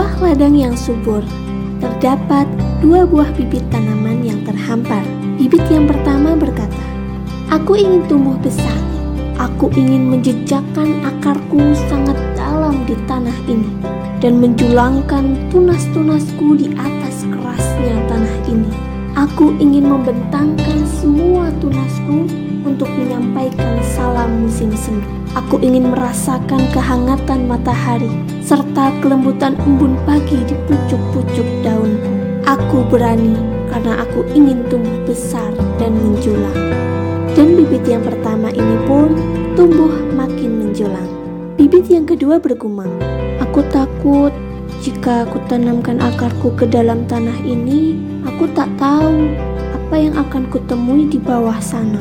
ladang yang subur, terdapat dua buah bibit tanaman yang terhampar. Bibit yang pertama berkata, Aku ingin tumbuh besar. Aku ingin menjejakkan akarku sangat dalam di tanah ini dan menjulangkan tunas-tunasku di atas kerasnya tanah ini. Aku ingin membentangkan semua tunasku untuk menyampaikan salam musim semi. Aku ingin merasakan kehangatan matahari serta kelembutan embun pagi di pucuk-pucuk daunku. Aku berani karena aku ingin tumbuh besar dan menjulang. Dan bibit yang pertama ini pun tumbuh makin menjulang. Bibit yang kedua bergumam, Aku takut jika aku tanamkan akarku ke dalam tanah ini, aku tak tahu apa yang akan kutemui di bawah sana.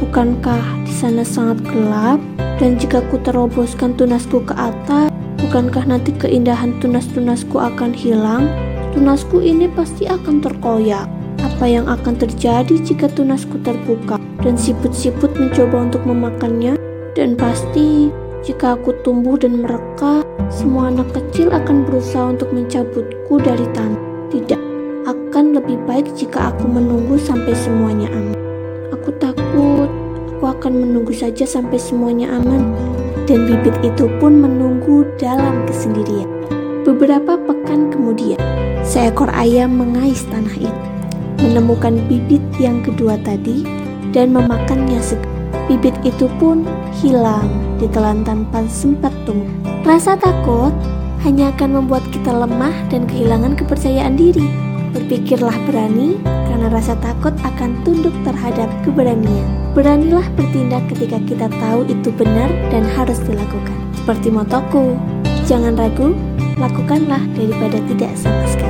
Bukankah di sana sangat gelap? Dan jika ku teroboskan tunasku ke atas, bukankah nanti keindahan tunas-tunasku akan hilang? Tunasku ini pasti akan terkoyak. Apa yang akan terjadi jika tunasku terbuka dan siput-siput mencoba untuk memakannya? Dan pasti jika aku tumbuh dan mereka, semua anak kecil akan berusaha untuk mencabutku dari tanah. Tidak, akan lebih baik jika aku menunggu sampai semuanya aman. Aku takut, aku akan menunggu saja sampai semuanya aman. Dan bibit itu pun menunggu dalam kesendirian. Beberapa pekan kemudian, seekor ayam mengais tanah itu, menemukan bibit yang kedua tadi, dan memakannya segera. Bibit itu pun hilang ditelan tanpa sempat tumbuh. Rasa takut hanya akan membuat kita lemah dan kehilangan kepercayaan diri. Berpikirlah berani, karena rasa takut akan tunduk terhadap keberanian. Beranilah bertindak ketika kita tahu itu benar dan harus dilakukan. Seperti motoku, jangan ragu, lakukanlah daripada tidak sama sekali.